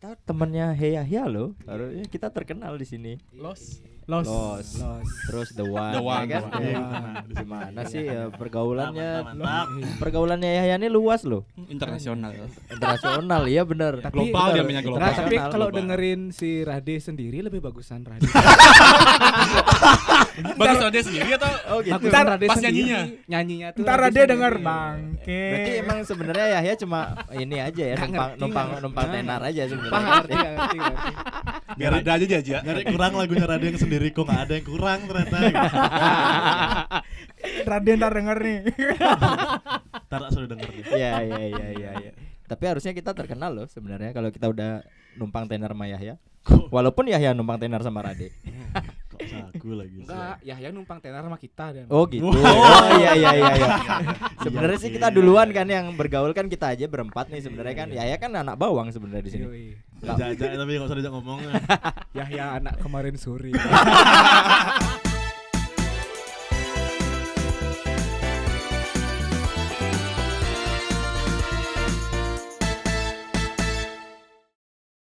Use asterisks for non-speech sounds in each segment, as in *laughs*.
kita temennya Heya Heya loh. Harusnya kita terkenal di sini. Los. Los. Los. Terus The One, The One, ya kan? The One. Di situ. Gimana sih ya pergaulannya Mantap, pergaulannya Yahya ini luas loh. Internasional. Internasional iya bener. Tapi- Global dia punya global. Nah, tapi kalau dengerin si Rade sendiri lebih bagusan Rade. *laughs* Bagus dia sendiri atau Oh gitu. Bagusan Rade pas sendiri. nyanyinya. Nyanyinya tuh. Ntar Rade denger bangke. Berarti emang sebenarnya Yahya cuma ini aja ya numpang numpang numpang tenar aja sebenarnya. Biar ada aja aja. Nyari kurang lagunya Rade yang sendiri kok nggak ada yang kurang ternyata. *laughs* Raden ntar denger nih. *laughs* Ntar sudah denger nih. Iya iya iya iya iya. Tapi harusnya kita terkenal loh sebenarnya kalau kita udah numpang tenar sama Yahya. Walaupun Yahya numpang tenar sama Rade. *laughs* Sagu lagi sih. Enggak, Yahya numpang tenar sama kita dan. Oh gitu. Oh iya iya iya iya. *laughs* Sebenarnya Iya, sih iya. kita duluan kan yang bergaul kan kita aja berempat nih sebenarnya kan. Yahya kan anak bawang sebenarnya di sini. Yoi. Jajak tapi nggak usah diajak ngomong. *laughs* Yahya anak kemarin sore. *laughs*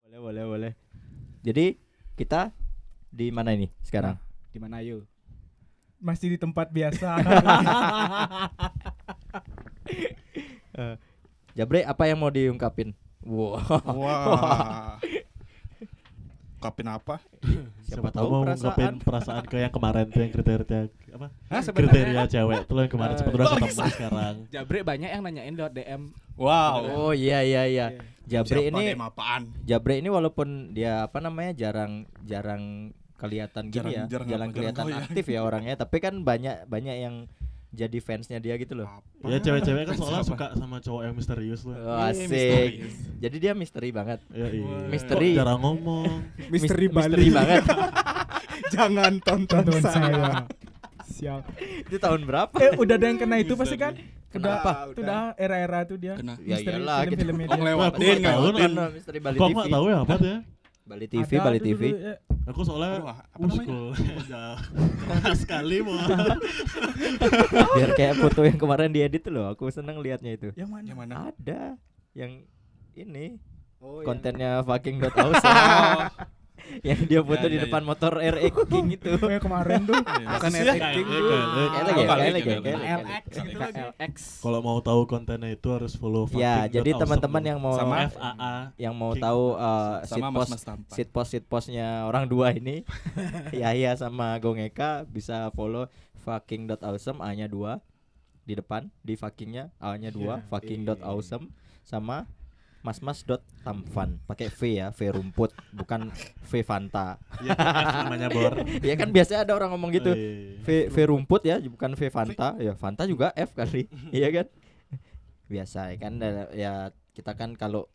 Boleh boleh boleh. Jadi kita di mana ini sekarang? Di mana yuk? Masih di tempat biasa. *laughs* Jabre apa yang mau diungkapin? Wow. Wah. Kapin apa? Siapa Siapa tahu mau perasaan. ngungkapin perasaan ke yang kemarin tuh yang kriteria apa? Hah, Kriteria cewek tuh yang kemarin Eh, sempat udah ketemu sekarang. Jabre banyak yang nanyain lewat DM. Wow. Oh iya iya iya. Jabre Siapa ini DM apaan? Jabre ini walaupun dia apa namanya jarang jarang kelihatan gini Jarang- ya, jarang jarang kelihatan jarang aktif ya orangnya, tapi kan banyak banyak yang jadi fansnya dia gitu loh. Apa? Ya cewek-cewek kan soalnya suka sama cowok yang misterius loh. Oh, Iya, asik. misterius. Jadi dia misteri banget. Ya, iya. Misteri. Kok jarang ngomong. Misteri Mis-. Misteri banget. *laughs* Jangan tonton, Tonton saya. Siap. Itu tahun berapa? Eh udah ada yang kena itu pasti kan? Kenapa? Udah, itu udah era-era tuh dia. Kena. Ya iyalah, gitu. Oh, nggak nggak tahu ngikutin. kan. Misteri Bali Kok TV. nggak tahu ya apa ya? Bali TV, Ada Bali TV. dulu, eh. Aku soalnya Aduh, apa uskul. Sekali mau. *laughs* Biar kayak foto yang kemarin diedit tuh loh, aku seneng liatnya itu. Yang mana? Yang mana? Ada yang ini Oh, kontennya fucking dot. *laughs* *laughs* yang dia foto Ya, di ya, depan motor RX King itu. Yang kemarin tuh. Bukan Sih, LX ya? King tuh. kayak- lagi, ya, kayak lagi, lagi. lagi. LX gitu. Kalau mau tahu kontennya itu harus follow Ya, fucking jadi teman-teman yang mau Sama FAA. yang mau tahu sit post sit post sit postnya orang dua ini *laughs* Yahya sama Gongeka bisa follow fucking dot awesome A nya dua di depan di fuckingnya A nya dua fucking dot awesome sama mas mas dot tamfan pakai V ya V rumput bukan V Fanta Iya, F namanya Bor. *laughs* ya kan biasanya ada orang ngomong gitu Eh, V V rumput ya bukan V Fanta ya Fanta juga F kali *laughs* iya kan biasa ya kan ya kita kan kalau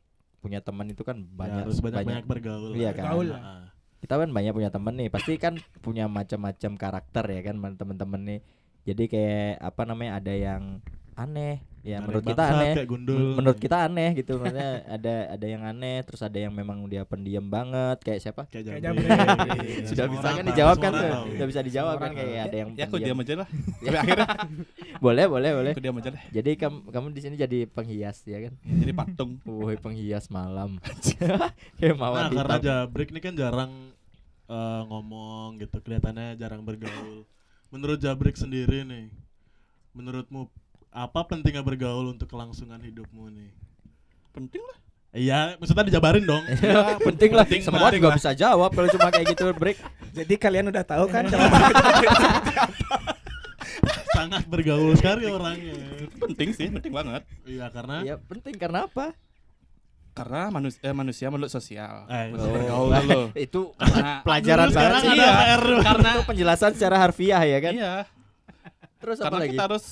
punya teman itu kan ya, banyak harus banyak-banyak bergaul. Iya kan? Bergaul lah. Ah. kita kan banyak punya temen nih pasti kan punya macam-macam karakter ya kan temen-temen nih jadi kayak apa namanya ada yang aneh ya Ada menurut kita aneh gundul. Menurut kita aneh gitu maksudnya ada ada yang aneh terus ada yang memang dia pendiam banget kayak siapa kayak Kayak Jabre. Jabre. Iya, *laughs* sudah bisa kan dijawab kan tuh sudah bisa dijawab kan kayak ada yang Ya aku diam aja lah. Akhirnya *laughs* boleh boleh boleh aku diam aja lah. jadi kamu kamu di sini jadi penghias ya kan Jadi patung. *laughs* Woi penghias malam kayak mawar Nah, karena. Jabrik ini kan jarang eh, ngomong gitu, kelihatannya jarang bergaul. Menurut Jabrik sendiri nih, menurutmu apa pentingnya bergaul untuk kelangsungan hidupmu nih? Penting lah. Iya, maksudnya dijabarin dong. Ya, penting lah penting semua penting juga lah. bisa jawab kalau cuma kayak gitu break Jadi kalian udah tahu kan *laughs* Sangat bergaul sekali orangnya. Penting sih, penting banget. Iya, karena ya penting karena apa Karena manusia eh, manusia makhluk sosial. Eh, oh. bergaul Nah, dulu. *laughs* itu Karena *laughs* pelajaran banget sekarang sih ada Iya. Karena itu penjelasan secara harfiah ya kan iya, terus apa karena lagi kita harus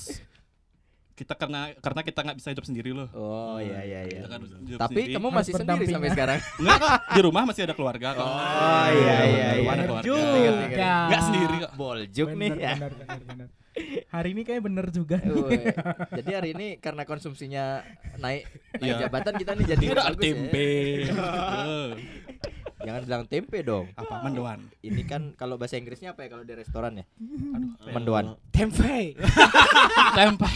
kita karena karena kita nggak bisa hidup sendiri loh. oh iya iya iya kan harus tapi sendiri. kamu Harus masih sendiri sampai sekarang *laughs* Enggak kok, di rumah masih ada keluarga kok. Oh, iya, iya, Di rumah iya. ada keluarga. Juga. Ngerti, ngerti, ngerti. Nggak sendiri kok. boljuk nih Bener, ya bener, bener, bener. Hari ini kayak bener juga. Woi, jadi hari ini karena konsumsinya naik naik Iya. jabatan kita nih jadi Tidak bagus ya. tempe. *laughs* Eh, jangan bilang tempe dong Apa mendoan? ini kan kalau bahasa Inggrisnya apa ya kalau di restoran ya Eh, mendoan *laughs* tempe. Tempe.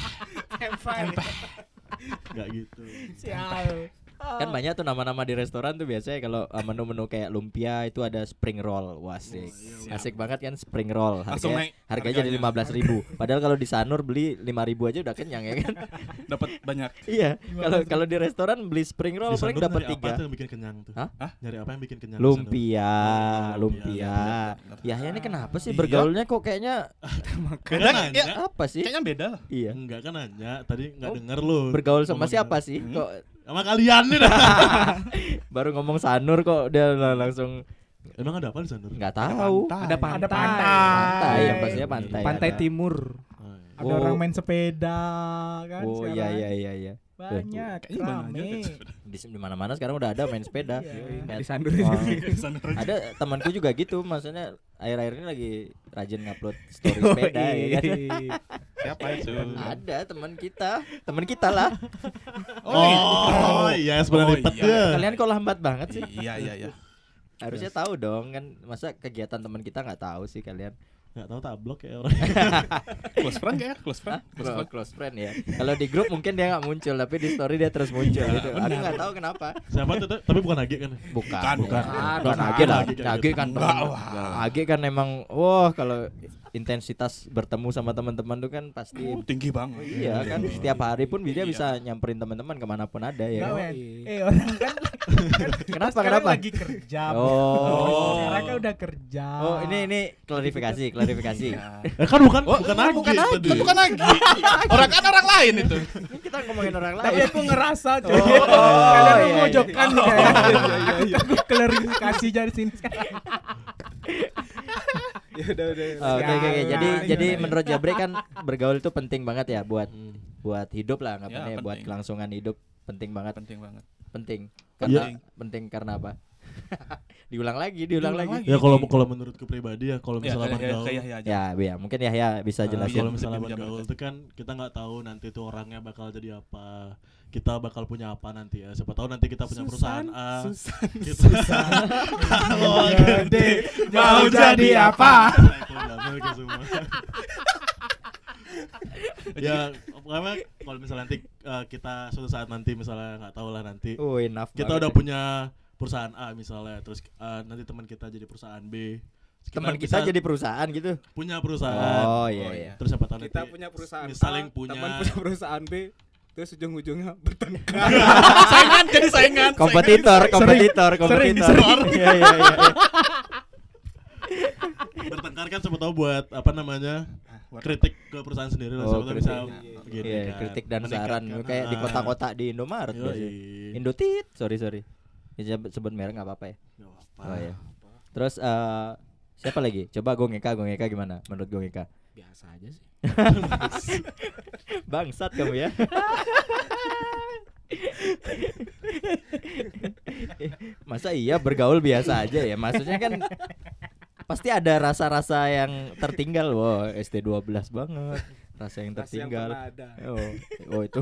Tempe. Enggak gitu. Sial. Kan banyak tuh nama-nama di restoran tuh biasanya kalau uh, menu-menu kayak lumpia itu ada spring roll. Wah, asik. Asik banget kan spring roll. Harganya, naik harganya jadi harganya. 15.000 ribu. Padahal kalau di Sanur beli 5.000 aja udah kenyang ya kan. *laughs* Dapat banyak. iya. Kalau kalau di restoran beli spring roll paling dapat nyari apa tiga. tuh yang bikin kenyang tuh? Hah? Hah? Nyari apa yang bikin kenyang? Lumpia, Oh, lumpia. lumpia. Ya, ini kenapa sih Iya. bergaulnya kok kayaknya Beda ya, apa sih? kayaknya beda lah. Iya. Enggak kan nanya, tadi enggak Oh, denger lu. Bergaul sama siapa sih? Hmm. Kok Sama kalian nih dah. *laughs* baru ngomong Sanur kok dia lang- langsung Emang ada apa di Sanur? nggak tahu. Ada pantai. Ada pantai. Pantai, yang pastinya pantai. Pantai ada. Timur. Oh, iya. Ada Oh. orang main sepeda kan Oh iya sekarang. iya iya iya. Banyak, Kayaknya mana rame. Di di mana-mana sekarang udah ada main sepeda. Iya. Kayak- Di Sandur Oh. *laughs* Di sana aja. ada temanku juga gitu, maksudnya akhir-akhir ini lagi rajin ngupload story sepeda ya kan. *laughs* Siapa itu? Ada teman kita, teman kita lah. Oh, iya sebenarnya Oh, iya. ya. Kalian kok lambat banget sih? Iya iya iya. Harusnya tahu dong kan, masa kegiatan teman kita nggak tahu sih kalian? Enggak tahu tablok ya orang. *laughs* Close friend ya, close friend. Close Close, friend. close friend ya. Kalau di grup mungkin dia nggak muncul, tapi di story dia terus muncul gitu. Aku nggak tahu kenapa. Siapa tuh? Tapi bukan Agi kan? Bukan, Bukan. bukan, Bukan. Agi lah. Agi gitu. kan. Agi kan emang, wah kalau intensitas bertemu sama teman-teman tuh kan pasti Oh, tinggi banget. Iya kan setiap hari pun dia bisa nyamperin teman-teman ke mana pun ada ya. Enggak, kan? men. Yoi. Eh orang kan *laughs* Kenapa sekarang kenapa? lagi kerja. Oh. Sekarang kan udah kerja. Oh ini ini klarifikasi klarifikasi. *laughs* Eh, kan bukan Oh, bukan kan Agi bukan Agi. tadi. Kan bukan lagi. *laughs* orang kan orang lain itu. Ini kita ngomongin orang Tapi lain. aku ngerasa coy. Oh, Kalian iya, memojokkan iya. kayak. iya, iya. Aku klarifikasi dari sini. *laughs* Ya udah udah. Oh, Oke oke oke. Ya, Jadi ya, jadi ya. menurut Jabre kan *laughs* bergaul itu penting banget ya buat Hmm. buat hidup lah ngapain Ya, buat penting. kelangsungan hidup penting banget Penting banget. penting Iya. karena penting karena apa? *laughs* diulang lagi diulang, Diulang lagi. lagi. Ya kalau kalau menurutku pribadi ya kalau Ya, misalnya kayak bergaul aja. Ya, ya mungkin ya ya bisa Ah, jelasin. kalau Bisa misalnya bergaul itu kan kita nggak tahu nanti tuh orangnya bakal jadi apa kita bakal punya apa nanti ya siapa tahu nanti kita punya perusahaan A kita kalau Gede, mau jadi apa? *laughs* Ya pokoknya kalau misalnya nanti eh, kita suatu saat nanti misalnya nggak tahu lah nanti Oh, enough. kita banget udah ya. punya perusahaan A misalnya terus eh, nanti teman kita jadi perusahaan B teman kita bisa jadi perusahaan gitu. punya perusahaan Oh iya Oh, iya. terus siapa tahu Kita nanti punya perusahaan saling A, punya teman punya perusahaan B, terus ujung-ujungnya *laughs* bertengkar. *laughs* saingan jadi saingan. Kompetitor, kompetitor, Sering, kompetitor. sering. *laughs* Iya iya iya. bertengkar kan siapa tahu buat apa namanya buat kritik ke perusahaan sendiri lah Oh, kritik. bisa Iya, begini Iya, kan, kritik dan saran kayak di Ah, kota-kota di Indomaret yoi. biasanya. Indotit, sorry sorry. Ya, sebut- merek nggak apa-apa ya. Nggak apa-apa. Oh iya. Terus eh siapa lagi? Coba Gongeka, Gongeka gimana menurut Gongeka? Biasa aja sih. *laughs* Bangsat kamu ya. *laughs* Masa iya bergaul biasa aja ya? Maksudnya kan pasti ada rasa-rasa yang tertinggal. Wow, ST12 banget. Rasa yang Rasa yang tertinggal. ada. Oh, oh itu.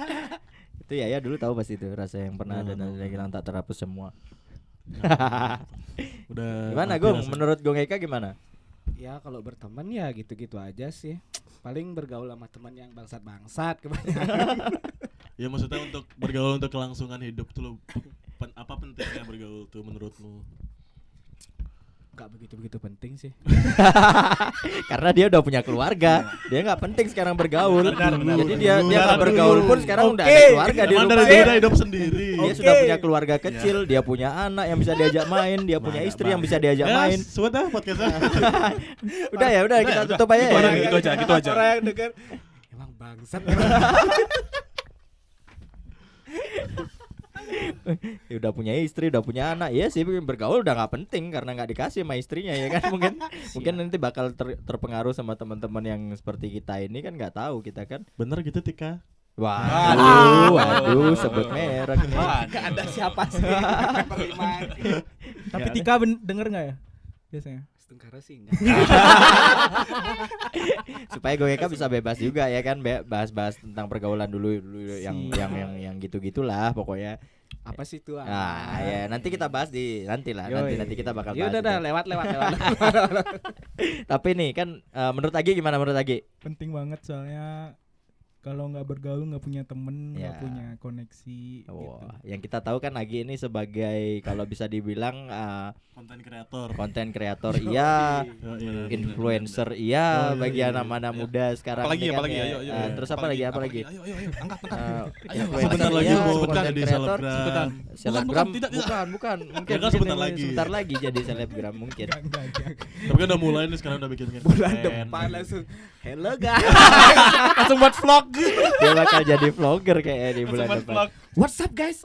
*laughs* itu ya ya dulu tahu pasti itu rasa yang pernah ada dan yang hilang tak terhapus semua. *laughs* Udah Gimana Gong? rasanya. Menurut Gong Eka gimana? Ya kalau berteman ya gitu-gitu aja sih. Paling bergaul sama teman yang bangsat-bangsat kebanyakan. *laughs* Ya maksudnya untuk bergaul untuk kelangsungan hidup tuh lo pen- apa pentingnya bergaul tuh menurutmu? Gak begitu-begitu penting sih. *laughs* Karena dia udah punya keluarga, dia nggak penting sekarang bergaul. Benar, benar, Jadi benar. dia dia Benar nggak bergaul pun sekarang udah Oke. ada keluarga di Emang rumah. dari dulu udah hidup sendiri. Dia Oke. sudah punya keluarga kecil, dia punya anak yang bisa diajak main, dia punya istri Bang. yang bisa diajak main. sudah podcastnya. *laughs* Udah ya, udah kita tutup aja Gitu ya. aja, gitu aja, gitu aja. Orang yang denger emang bangsat. *laughs* Ya *laughs* udah punya istri, udah punya anak. Iya sih bergaul udah nggak penting karena nggak dikasih sama istrinya ya kan mungkin *laughs* mungkin nanti bakal ter- terpengaruh sama teman-teman yang seperti kita ini kan nggak tahu kita kan. Bener gitu Tika. Waduh, waduh, sebut merek nih. Gak ada siapa sih. *laughs* Tapi Ya. Tika denger nggak ya? Biasanya. Setengkara sih enggak. supaya Goeka bisa bebas juga ya kan bahas-bahas tentang pergaulan dulu dulu yang yang yang yang gitu-gitulah pokoknya. Apa sih itu? Nah, ya nanti kita bahas di nanti lah, nanti nanti kita bakal Ya bahas. udah dah lewat lewat *laughs* lewat. Tapi nih kan eh, menurut Agi gimana menurut Agi? Penting banget soalnya kalau nggak bergaul nggak punya temen nggak Ya. punya koneksi gitu. Wah, yang kita tahu kan Agi ini sebagai kalau bisa dibilang uh, konten kreator konten kreator *laughs* iya, influencer iya bagi iya, anak iya. muda sekarang Apalagi ini kan apalagi ya. ayo ayo. Eh, ayo. terus apa lagi apa lagi? Ayo ayo ayo angkat angkat. Eh, sebentar lagi iya, mau konten jadi selebgram Selebgram Bukan, tidak, bukan bukan mungkin, sebentar lagi. sebentar lagi jadi selebgram mungkin tapi kan udah mulai nih sekarang udah bikin bikin Bulan depan langsung hello guys. *laughs* Langsung buat vlog. dia bakal jadi vlogger kayak di bulan depan vlog. What's up guys?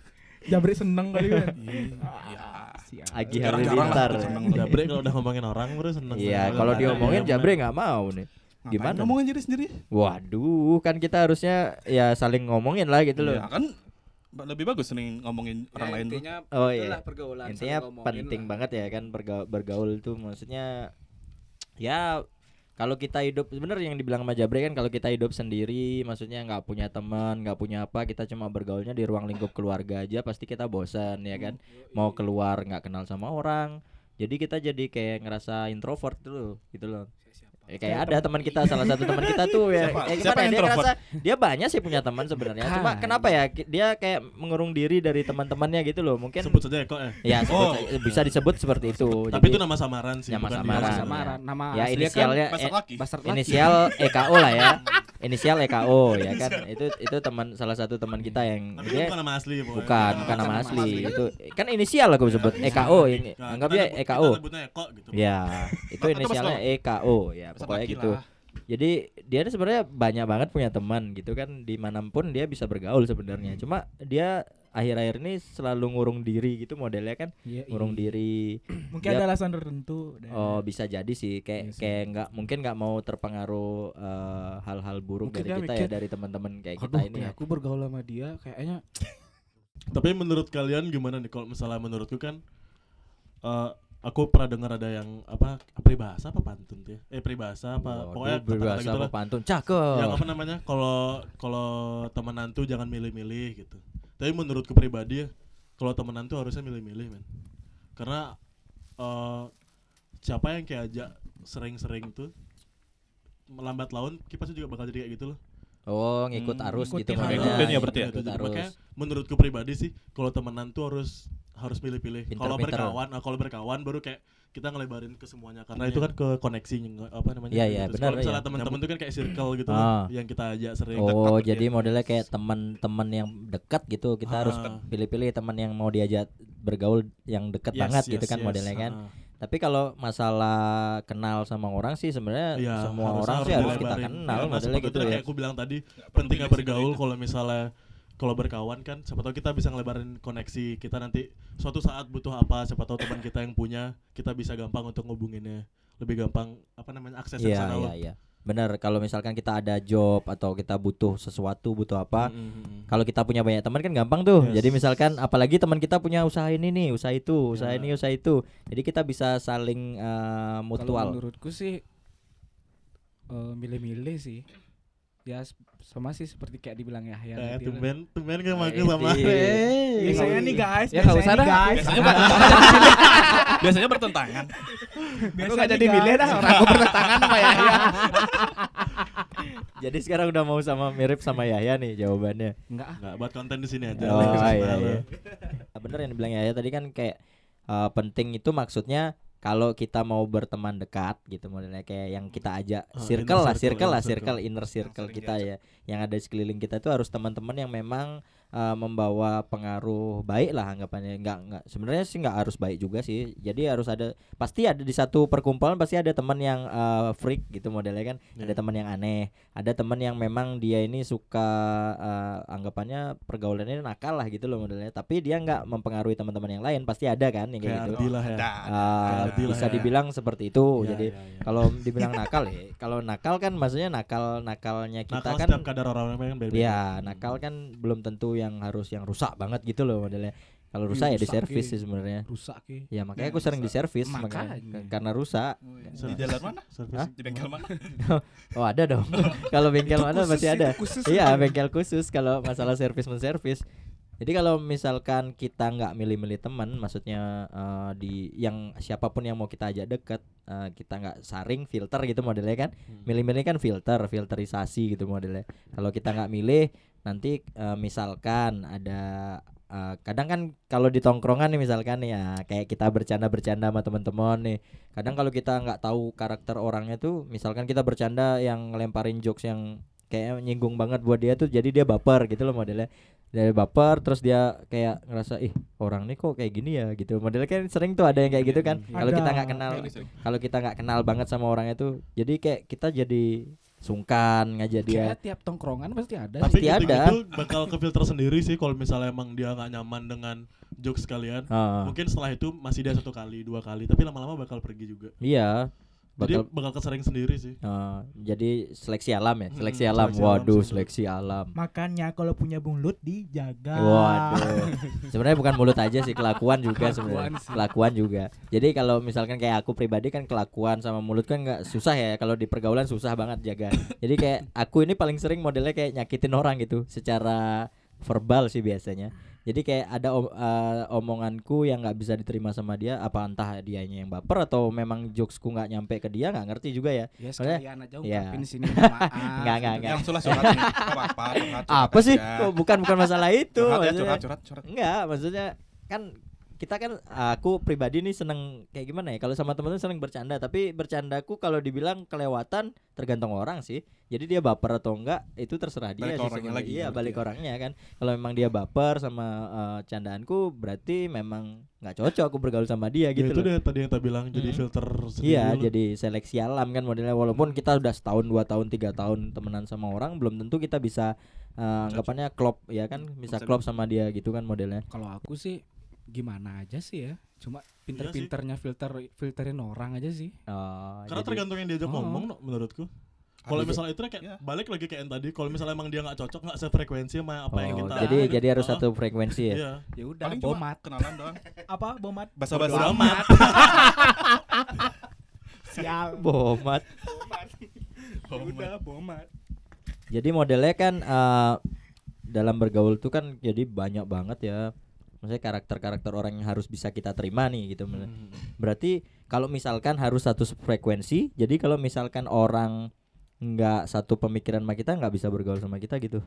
*laughs* Jabri seneng kali kan Iya. Agi Halilintar seneng. Jabre kalau udah ngomongin orang bro seneng iya kalau diomongin Jabre nggak mau nih gimana Ngomongin diri sendiri. waduh kan kita harusnya ya saling ngomongin lah gitu loh Ya kan lebih bagus nih ngomongin orang lain tuh. Ya, intinya Oh, iya. pergaulan. intinya penting lah. banget ya kan bergaul, bergaul tuh maksudnya ya kalau kita hidup bener yang dibilang sama Jabre kan kalau kita hidup sendiri maksudnya nggak punya teman nggak punya apa kita cuma bergaulnya di ruang lingkup keluarga aja pasti kita bosan ya kan? Mau keluar nggak kenal sama orang. Jadi kita jadi kayak ngerasa introvert dulu gitu loh Ya, kayak ada teman kita salah satu teman kita tuh ya, Siapa? ya Siapa gimana yang ya, dia ngerasa dia banyak sih punya teman sebenarnya cuma kenapa ya dia kayak mengurung diri dari teman-temannya gitu loh mungkin sebut saja Eko ya Ya sebut Oh. bisa disebut seperti itu. tapi Jadi, itu nama samaran sih Nama bukan samaran. Nama Iya. samaran, nama ya aslinya kan inisialnya eh, laki. Laki. inisial EKO lah ya. Inisial EKO ya kan. Itu itu teman salah satu teman kita yang tapi itu dia bukan nama asli pokoknya. bukan bukan nama nama asli. asli. Itu kan inisial aku sebut EKO ini. Nah, ya nyebut- EKO. kita sebutnya Eko gitu Ya, itu inisialnya EKO ya Pasar pokoknya gitu. lah. Jadi dia ini sebenarnya banyak banget punya teman gitu kan di mana pun dia bisa bergaul sebenarnya. Cuma dia akhir-akhir ini selalu ngurung diri gitu modelnya kan Iya, ngurung iya. diri *clears throat* mungkin Dia- ada alasan tertentu dan- Oh bisa jadi sih kayak Iya sih. kayak nggak mungkin nggak mau terpengaruh eh, hal-hal buruk Mungkin dari kita ya mikir, dari teman-teman kayak kita ini kayak ya. aku bergaul sama dia kayaknya *laughs* Tapi menurut kalian gimana nih kalau misalnya menurutku kan eh aku pernah dengar ada yang apa peribahasa apa pantun tuh ya? Eh peribahasa apa Waduh, pokoknya berbahasa gitu apa lah. pantun cakep. Yang apa namanya? Kalau kalau temenan tuh jangan milih-milih gitu. Tapi menurutku pribadi ya, kalau temenan tuh harusnya milih-milih, men. Karena eh siapa yang kayak ajak sering-sering tuh melambat laun kita pasti juga bakal jadi kayak gitu loh. Oh ngikut Hmm, arus gitu ngikutin ya berarti ya? Ngikut arus. Makanya menurutku pribadi sih kalau temenan tuh harus harus pilih-pilih. Kalau berkawan, nah, kalau berkawan baru kayak kita ngelebarin ke semuanya karena Iya. itu kan ke koneksi apa namanya? Iya, gitu. iya, Terus benar, Kalau misalnya iya. teman-teman tuh kan kayak circle gitu Ah. yang kita ajak sering Oh dekat gitu jadi ya. modelnya kayak teman-teman yang dekat gitu kita harus Ah. pilih-pilih teman yang mau diajak bergaul yang dekat Yes, banget yes, gitu kan yes. modelnya kan. Ah. Tapi kalau masalah kenal sama orang sih sebenarnya Iya, semua harus- orang harus sih harus kita kenal nah, modelnya gitu itu ya. Kayak aku bilang tadi, pentingnya bergaul kalau misalnya kalau berkawan kan siapa tahu kita bisa ngelebarin koneksi kita nanti suatu saat butuh apa siapa tahu teman kita yang punya kita bisa gampang untuk ngubunginnya lebih gampang apa namanya akses ke Iya sana iya loh. iya. Benar kalau misalkan kita ada job atau kita butuh sesuatu, butuh apa, Mm, mm, mm. kalau kita punya banyak teman kan gampang tuh. Yes. Jadi misalkan apalagi teman kita punya usaha ini nih, usaha itu, usaha Ya. ini, usaha itu. Jadi kita bisa saling kalau mutual. menurutku sih eh, milih-milih sih. Ya sama sih seperti kayak dibilang Yahya Eh, tadi lah. tumben, tumben kan Eh, makin sama. iya. biasanya nih guys Ya, nggak biasanya usah dah. guys *laughs* Biasanya bertentangan. Biasanya gak jadi milih dah orang aku bertentangan sama Yahya. *laughs* Jadi sekarang udah mau sama mirip sama Yahya nih jawabannya. Enggak ah. Nggak buat konten di sini aja. Oh iya, iya. Bener yang dibilang Yahya tadi kan kayak eh, penting itu maksudnya kalau kita mau berteman dekat gitu modelnya kayak yang kita ajak Ah, circle lah circle, circle lah circle. circle. inner circle kita ya. Yang ada di sekeliling kita itu harus teman-teman yang memang eh, membawa pengaruh baik lah anggapannya nggak nggak sebenarnya sih nggak harus baik juga sih jadi harus ada pasti ada di satu perkumpulan pasti ada teman yang eh, freak gitu modelnya kan Iya. ada teman yang aneh ada teman yang memang dia ini suka eh, anggapannya pergaulannya nakal lah gitu loh modelnya tapi dia nggak mempengaruhi teman-teman yang lain pasti ada kan yang kayak Kayak gitu lah ya. Ada. Lah bisa ya. dibilang seperti itu Iya, jadi iya, iya. kalau dibilang nakal ya kalau nakal kan maksudnya nakal nakalnya kita Nakal kan kadar orang-orang kan beda. ya nakal kan belum tentu yang harus yang rusak banget gitu loh modelnya kalau Ih, rusak ya di rusak, servis Ki. sih sebenarnya Rusak ki. ya makanya Ya, aku sering diservis Makanya. karena rusak Di jalan mana? Service. Hah? Di bengkel mana? *laughs* oh ada dong *laughs* kalau bengkel mana khusus pasti sih, ada iya bengkel khusus kalau masalah servis menservis Jadi kalau misalkan kita nggak milih-milih teman, maksudnya eh, di yang siapa pun yang mau kita ajak deket, eh, kita nggak saring filter gitu modelnya kan. Milih-milih kan filter, filterisasi gitu modelnya. Kalau kita nggak milih, nanti eh, misalkan ada eh, kadang kan kalau di tongkrongan nih misalkan nih ya kayak kita bercanda-bercanda sama teman-teman nih. Kadang kalau kita nggak tahu karakter orangnya tuh, misalkan kita bercanda yang ngelemparin jokes yang kayak nyinggung banget buat dia tuh jadi dia baper gitu loh modelnya. Dari baper terus dia kayak ngerasa ih orang nih kok kayak gini ya? Gitu. Modelnya kan sering tuh ada yang kayak gitu kan. kalau kita nggak kenal sering. kalau kita nggak kenal banget sama orangnya tuh jadi kayak kita jadi sungkan ngajak dia. Kayak tiap tongkrongan pasti ada Tapi Pasti gitu, ada. gitu bakal ke filter sendiri sih kalau misalnya emang dia nggak nyaman dengan jokes kalian. Ah, Mungkin setelah itu masih dia satu kali, dua kali, tapi lama-lama bakal pergi juga. iya Jadi bakal bakal kesering sendiri sih. ah, jadi seleksi alam ya seleksi Hmm, alam seleksi alam waduh sih. seleksi alam Makanya kalau punya mulut dijaga. Waduh. *laughs* Sebenarnya bukan mulut aja sih, kelakuan juga sebenarnya. Kelakuan juga. Jadi kalau misalkan kayak aku pribadi kan kelakuan sama mulut kan nggak susah ya. Kalau di pergaulan susah banget jaga. Jadi kayak aku ini paling sering modelnya kayak nyakitin orang gitu secara verbal sih biasanya. Jadi kayak ada om- eh, omonganku yang nggak bisa diterima sama dia, apa entah dianya yang baper atau memang jokesku nggak nyampe ke dia nggak ngerti juga ya. Ya sekalian aja ungkapin di sini *laughs* maaf. Nggak, nggak, nggak. Yang sulah curhat nih. *laughs* Nggak apa-apa, Apa sih? aja. Bukan bukan masalah itu. Curhat ya, maksudnya. curhat, curhat, curhat. Enggak, maksudnya kan kita kan aku pribadi nih seneng kayak gimana ya kalau sama temen-temen seneng bercanda tapi bercandaku kalau dibilang kelewatan tergantung orang sih jadi dia baper atau enggak itu terserah dia Balik ke sih orangnya lagi, iya balik ya. orangnya kan kalau memang dia baper sama eh, candaanku berarti memang nggak cocok aku bergaul sama dia Ya, gitu itu loh deh tadi yang kita bilang jadi Mm. filter sendiri. Iya, dulu. jadi seleksi alam kan modelnya walaupun kita udah setahun, dua tahun, tiga tahun temenan sama orang, belum tentu kita bisa eh, anggapannya klop ya kan, bisa Bisa- klop sama dia gitu kan modelnya. Kalau aku sih gimana aja sih ya. Cuma Iya pinter-pinternya filter filterin orang aja sih. Oh, Karena jadi- tergantung yang diajak Oh. ngomong no, menurutku. Kalau misalnya itu kayak Iya. balik lagi kayak yang tadi, kalau misalnya emang dia nggak cocok, nggak sefrekuensi sama apa yang Oh, kita. jadi jadi harus Ah, satu frekuensi ya. Iya. Ya udah Paling bomat. kenalan doang. *laughs* Apa bomat? Basa-basi. Bodo amat. *laughs* Sial. Bomat. Udah bomat. Jadi modelnya kan eh, dalam bergaul tuh kan jadi banyak banget ya. Maksudnya karakter-karakter orang yang harus bisa kita terima nih gitu. Hmm. Berarti kalau misalkan harus satu frekuensi, jadi kalau misalkan orang nggak satu pemikiran sama kita nggak bisa bergaul sama kita gitu.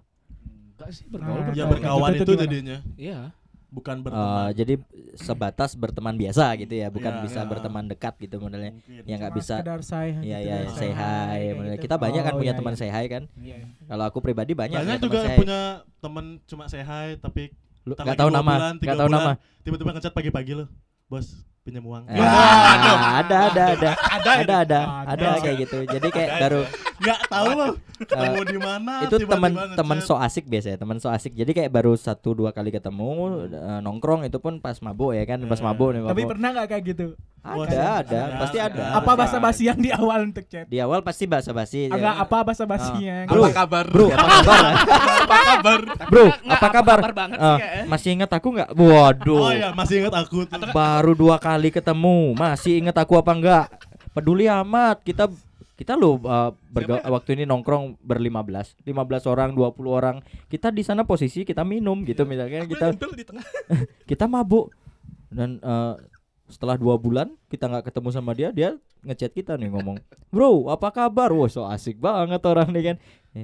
Enggak sih Nah, bergaul Ya bergaul. berkawan Itu itu gimana? jadinya, Iya. bukan Eh, berteman. jadi sebatas berteman biasa gitu ya, bukan Iya. bisa berteman dekat gitu modelnya. Mungkin. Ya nggak bisa. say Iya gitu iya ya, say hi. kayak modelnya. gitu. Kita banyak kan Oh, punya iya, teman iya. say hi kan. Iya. Kalau aku pribadi banyak, Banyak punya juga teman say punya temen cuma say hi tapi Lu lagi tahu nama, bulan, tahu nama. Tiba-tiba ngechat pagi-pagi lo, bos pinjam uang. Eh, ada, ada, ada, ada, ada, ada, ada, Ada. kayak gitu. Jadi kayak baru Nggak tahu lo ketemu di mana. itu teman teman so asik biasa ya, teman so asik. Jadi kayak baru satu dua kali ketemu eh, nongkrong itu pun pas mabuk ya kan, pas Eh. mabuk nih Tapi pernah nggak kayak gitu? Ada, Ada, ada, pasti ada. Apa bahasa basi yang di awal untuk chat? Di awal pasti basa-basi. Agak ya. apa bahasa basinya? Bro, Apa kabar? Bro, apa kabar? *laughs* Apa kabar? Bro, apa kabar? banget Eh, ya. masih ingat aku nggak? Waduh. Oh ya masih ingat aku tuh. Baru dua kali ketemu, masih inget aku apa enggak? Peduli amat. Kita kita lo uh, berga- waktu ini nongkrong berlima belas, lima belas orang, 20 orang. Kita di sana posisi kita minum gitu misalnya Aku kita di tengah. *laughs* kita mabuk dan uh, setelah dua bulan kita nggak ketemu sama dia, dia ngechat kita nih ngomong, bro apa kabar? Wah so asik banget orang nih kan.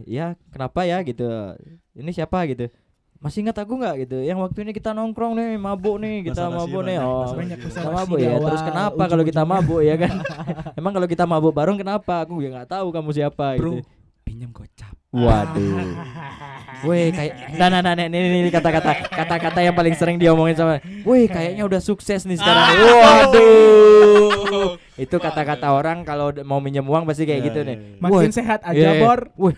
Ya kenapa ya gitu? Ini siapa gitu? Masih ingat aku nggak gitu? Yang waktu ini kita nongkrong nih, mabuk nih, kita Basa-basi mabuk nih. Oh. Banyak kita mabuk ya. awal, Terus kenapa kalau kita mabuk ya kan? *laughs* Emang kalau kita mabuk bareng kenapa? Aku ya nggak tahu kamu siapa Bro, gitu. pinjam gocap. Waduh. *laughs* Weh kayak nah nah nah nah, ini ini kata-kata kata-kata yang paling sering diomongin sama. Weh kayaknya udah sukses nih sekarang. Waduh. *laughs* Itu kata-kata orang kalau mau minjem uang pasti kayak Iya, gitu iya, nih. iya. Makin Woi, sehat aja, iya, iya. Bor. Woi.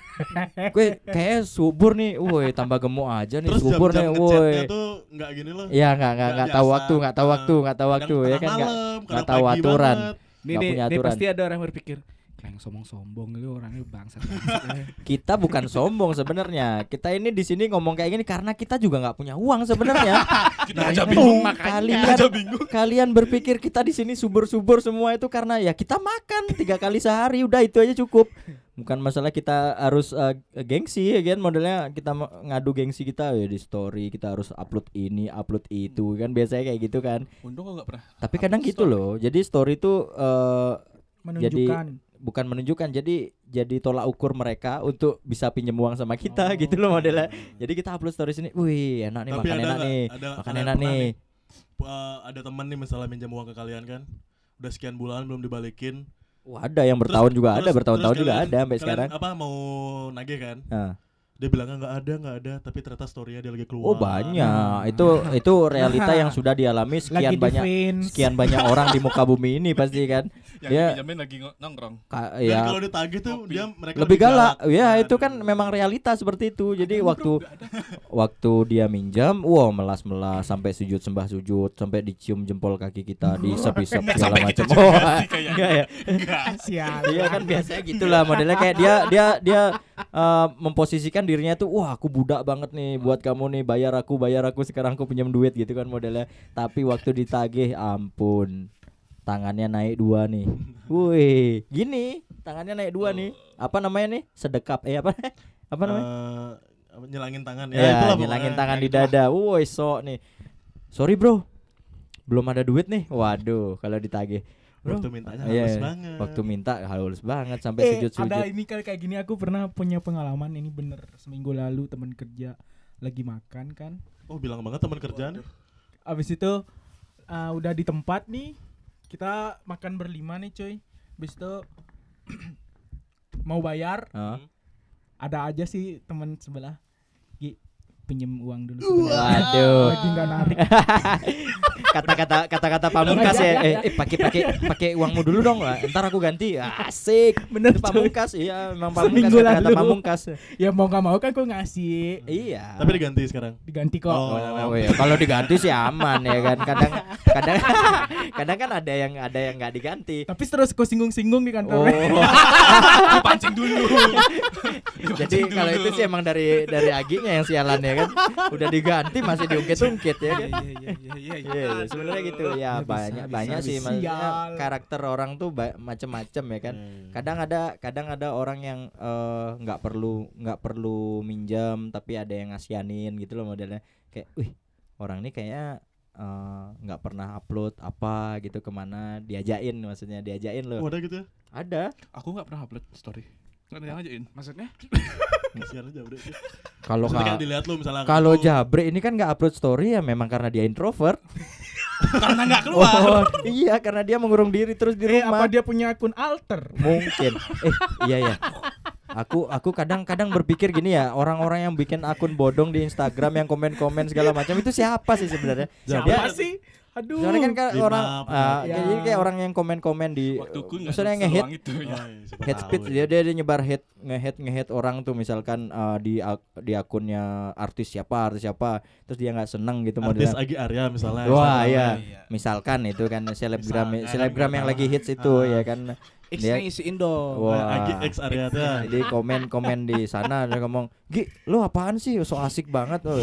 Gue kayak subur nih. Woi, tambah gemuk aja nih Terus subur nih. Woi. ngechatnya tuh nggak gini loh. Iya nggak nggak nggak tahu waktu nggak tahu Nah, waktu nggak tahu waktu ya kan tengah nggak malam, nggak kadang tahu aturan. Nih, Nggak nih, punya pasti ada orang berpikir, yang sombong-sombong itu orangnya bangsat. bangsat." *laughs* kita bukan sombong sebenarnya. Kita ini di sini ngomong kayak gini karena kita juga nggak punya uang sebenarnya. *laughs* Kita Nah, aja bingung. Kalian Kita aja bingung. kalian berpikir kita di sini subur-subur semua itu karena ya kita makan tiga kali sehari udah itu aja cukup. bukan masalah kita harus eh, gengsi ya kan modelnya kita ngadu gengsi kita ya di story kita harus upload ini upload itu kan biasanya kayak gitu kan Untung nggak pernah. tapi kadang gitu story. loh jadi story itu eh, Menunjukkan. Bukan menunjukkan. Jadi jadi tolak ukur mereka untuk bisa pinjam uang sama kita gitu loh modelnya. Jadi kita upload story sini wih enak nih Tapi makan ada enak nih ada makan enak nih. Uh, ada teman nih misalnya minjam uang ke kalian kan udah sekian bulan belum dibalikin. Wah, ada yang bertahun juga ada Terus- bertahun-tahun terus juga ada sampai sekarang. apa mau nagih kan? Nah. dia bilangnya nggak ada nggak ada tapi ternyata storynya dia lagi keluar. Oh banyak. Itu itu realita yang sudah dialami *laughs* sekian Lagi banyak sekian banyak orang di muka bumi ini pasti kan *laughs* Yang Ya. dipinjamin lagi nongkrong. Ka- dan ya kalau ditagih tuh Kopi. dia mereka lebih galak. Ya Nah, itu kan memang realita seperti itu. Jadi waktu *laughs* waktu dia minjam wow melas melas sampai sujud sembah sujud sampai dicium jempol kaki kita disep *laughs* isep segala macam. gitu oh enggak ya. Enggak. Iya kan biasanya gitulah modelnya. Kayak dia dia dia eh, memposisikan dirinya tuh wah aku budak banget nih buat kamu nih bayar aku bayar aku sekarang aku pinjam duit gitu kan modelnya. Tapi waktu ditagih ampun tangannya naik dua nih. Wih gini. Tangannya naik dua nih. Apa namanya nih? Sedekap. Eh apa? *laughs* Apa namanya? Apa, nyelangin tangan ya, ya, pokoknya. tangan Ya, di dada. Woi sok nih. Sorry bro. Belum ada duit nih. Waduh kalau ditagih. Bro. Waktu mintanya Iya, halus iya. banget. Waktu minta halus banget sampai Eh, sujud-sujud. ada ini kali kayak gini. Aku pernah punya pengalaman. Ini bener. Seminggu lalu teman kerja lagi makan kan. Oh bilang banget teman kerjaan. Abis itu uh, udah di tempat nih kita makan berlima nih cuy abis itu *clears throat* mau bayar Hah? ada aja sih teman sebelah Gi pinjem uang dulu. Waduh. lagi nggak narik *laughs* kata-kata kata-kata pamungkas ya. eh eh, pakai pakai pakai uangmu dulu dong. Lah ntar aku ganti. Asik. Bener itu pamungkas. Iya memang pamungkas kata-kata pamungkas. Ya mau nggak mau kan aku ngasih. Iya. Tapi diganti sekarang? Diganti kok. Oh, Oh, iya. kalau diganti sih aman ya kan. Kadang kadang kadang kan ada yang ada yang nggak diganti. Tapi terus kau singgung-singgung di kantor. Oh. *laughs* Pancing dulu. *laughs* jadi kalau itu sih emang dari dari aginya yang sialan ya kan. Udah diganti masih diungkit-ungkit ya kan. Iya iya iya. Iya, iya, sebenarnya gitu ya Ya, bisa, banyak bisa, banyak sih maksudnya Sial. karakter orang tuh macem-macem ya kan. Hmm. Kadang ada kadang ada orang yang eh, nggak perlu nggak perlu minjam tapi ada yang ngasianin gitu loh modelnya kayak, wih orang ini kayaknya eh, nggak pernah upload apa gitu ke mana diajain maksudnya diajain loh Oh, ada gitu ya ada Aku nggak pernah upload story. Nggak ada yang ngajain. Maksudnya? kasihan kalau Maksudnya ka- kayak dilihat lu misalnya kalau lu- Jabre ini kan nggak upload story ya memang karena dia introvert. Karena nggak keluar. *laughs* oh, iya karena dia mengurung diri terus di eh rumah. apa dia punya akun alter? Mungkin. Eh iya ya aku aku kadang-kadang berpikir gini ya orang-orang yang bikin akun bodong di Instagram yang komen-komen segala macam itu siapa sih sebenarnya? Siapa Dia- sih aduh Soalnya kan kayak orang ya. jadi kayak orang yang komen-komen di Waktuku maksudnya seluang nge-hit itu ya. *laughs* iya, hate speech ya. dia, dia dia nyebar hate nge-hate nge-hate orang tuh misalkan ah, di ak- di akunnya artis siapa artis siapa terus dia nggak seneng gitu artis modelnya Agi Arya misalnya Wah iya. Iya. misalkan itu kan selebgram Misalkan, selebgram yang nggak lagi hits itu Ah. ya kan X-nya isi Indo. Wah. Agi X Arya tuh Jadi komen-komen di sana dia ngomong, "Gi, lu apaan sih? So asik banget loh.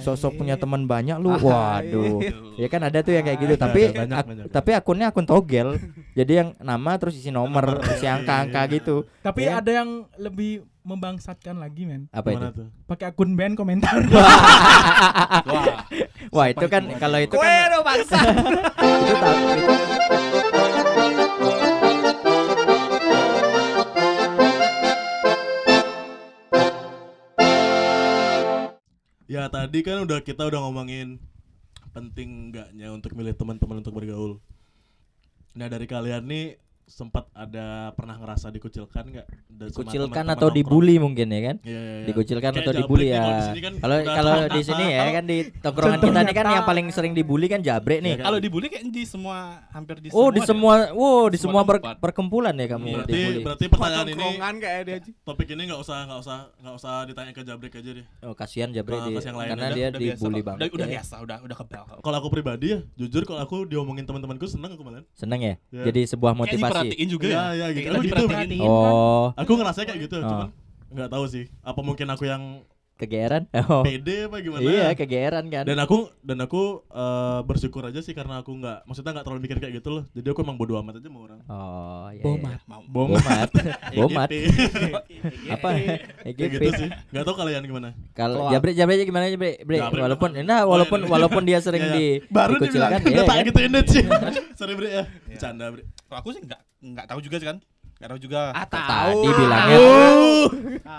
Sosok punya teman banyak lu." *laughs* Waduh. Ya kan ada tuh yang kayak gitu, tapi banyak, ak- banyak. tapi akunnya akun togel. Jadi yang nama terus isi nomor, isi angka-angka gitu. tapi Iya. ada yang lebih membangsatkan lagi men Apa itu? Gimana tuh pakai akun band komentar *laughs* Wah. Wah, itu kan itu? kalau itu kan *laughs* itu tahu Ya tadi kan udah kita udah ngomongin penting enggaknya untuk milih teman-teman untuk bergaul. Nah dari kalian nih sempat ada pernah ngerasa dikucilkan nggak? Dan sama Kucilkan teman-teman atau nongkrong? dibully mungkin ya kan? Iya, iya, iya. Dikucilkan Kayak atau Jabrik dibully ya. Kalau kan Kalau di sini ya kalau- kan di *laughs* tongkrongan kita nih kan yang paling sering dibully kan Jabre nih. Iya kan? Kalau dibully kayak di semua hampir di Oh, di deh. semua, wow, di Semua semua perkumpulan ya kamu Berarti dibully. berarti pertanyaan ini Tongkrongan kayak dia topik ini nggak usah nggak usah nggak usah ditanya ke Jabrik aja deh. Oh, kasihan Jabre Nah, di, karena dia dibully banget. Udah, ya. biasa, udah udah kebal. Kalau aku pribadi ya, jujur kalau aku diomongin teman-temanku seneng aku malah. Seneng ya? Ya. Jadi sebuah motivasi. Diperhatiin juga Iya, ya. iya, gitu. Kayak Oh, gitu. diperhatiin. Oh, Aku ngerasa kayak gitu, Oh. cuman nggak tahu sih. Apa mungkin aku yang kegeeran *laughs* oh pede apa gimana iya kegeeran kan dan aku dan aku eh, bersyukur aja sih karena aku nggak maksudnya nggak terlalu mikir kayak gitu loh jadi aku emang bodo amat aja sama orang oh iya, Bomat. iya. Mau bomat bomat *laughs* *laughs* EGP. apa kayak EGP gitu sih nggak tahu kalian gimana kalau Jabri Jabri aja gimana Jabri Bre, Jabri walaupun nah walaupun Oh, iya. walaupun dia sering Iya, iya. di baru dibilang dikucilkan, iya udah tak kan? gitu ini sih sorry bre ya bercanda bre Kalau aku sih nggak nggak tahu juga sih kan. Nggak tahu juga. Ah, tadi tahu. bilangnya Tahu.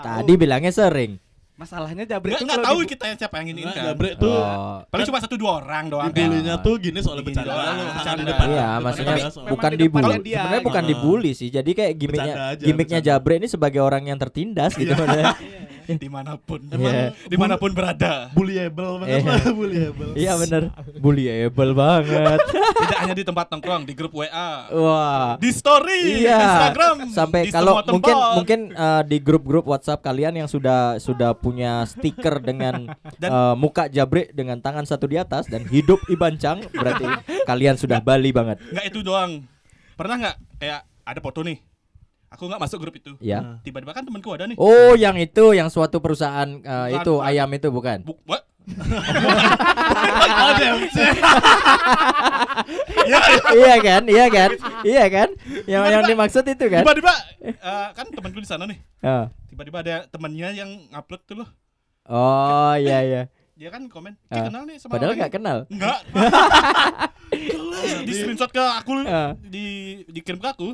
tadi bilangnya sering Masalahnya Jabri Nggak tuh nggak tahu di- kita siapa yang ini kan. Jabre tuh Oh, Paling cuma satu dua orang doang kan. dibulinya tuh gini soalnya bercanda bercanda. di depan Iya, maksudnya bukan dibully. Sebenarnya bukan dibully sih. Jadi kayak gimmicknya gimmicknya. Jabre ini sebagai orang yang tertindas gitu *laughs* *laughs* di mana pun. Iya. di mana pun berada. Bullyable banget Iya. lah bullyable Iya bener Bullyable banget. *laughs* Tidak hanya di tempat nongkrong di grup WA Wah. Di story Iya. Instagram Sampai di kalau semua mungkin mungkin eh, di grup-grup WhatsApp kalian yang sudah sudah punya stiker dengan *laughs* Dan- eh, muka Jabre dengan tangan satu di atas dan hidup Ibancang berarti kalian sudah Bali banget. nggak itu doang. Pernah nggak? Kayak ada foto nih aku nggak masuk grup itu Ya. tiba-tiba kan temanku ada nih Oh, yang itu yang suatu perusahaan eh, Bukan, itu bukan. ayam itu bukan? Bu, what? *laughs* *laughs* iya kan? Iya kan? Iya kan? Yang yang dimaksud itu kan? tiba-tiba eh, kan temanku di sana nih tiba-tiba ada temannya yang upload tuh loh Oh, iya iya. dia kan komen Ah. "Ki, kenal nih sama Padahal nggak ini." kenal. Enggak. *laughs* di screenshot ke aku di dikirim ke aku.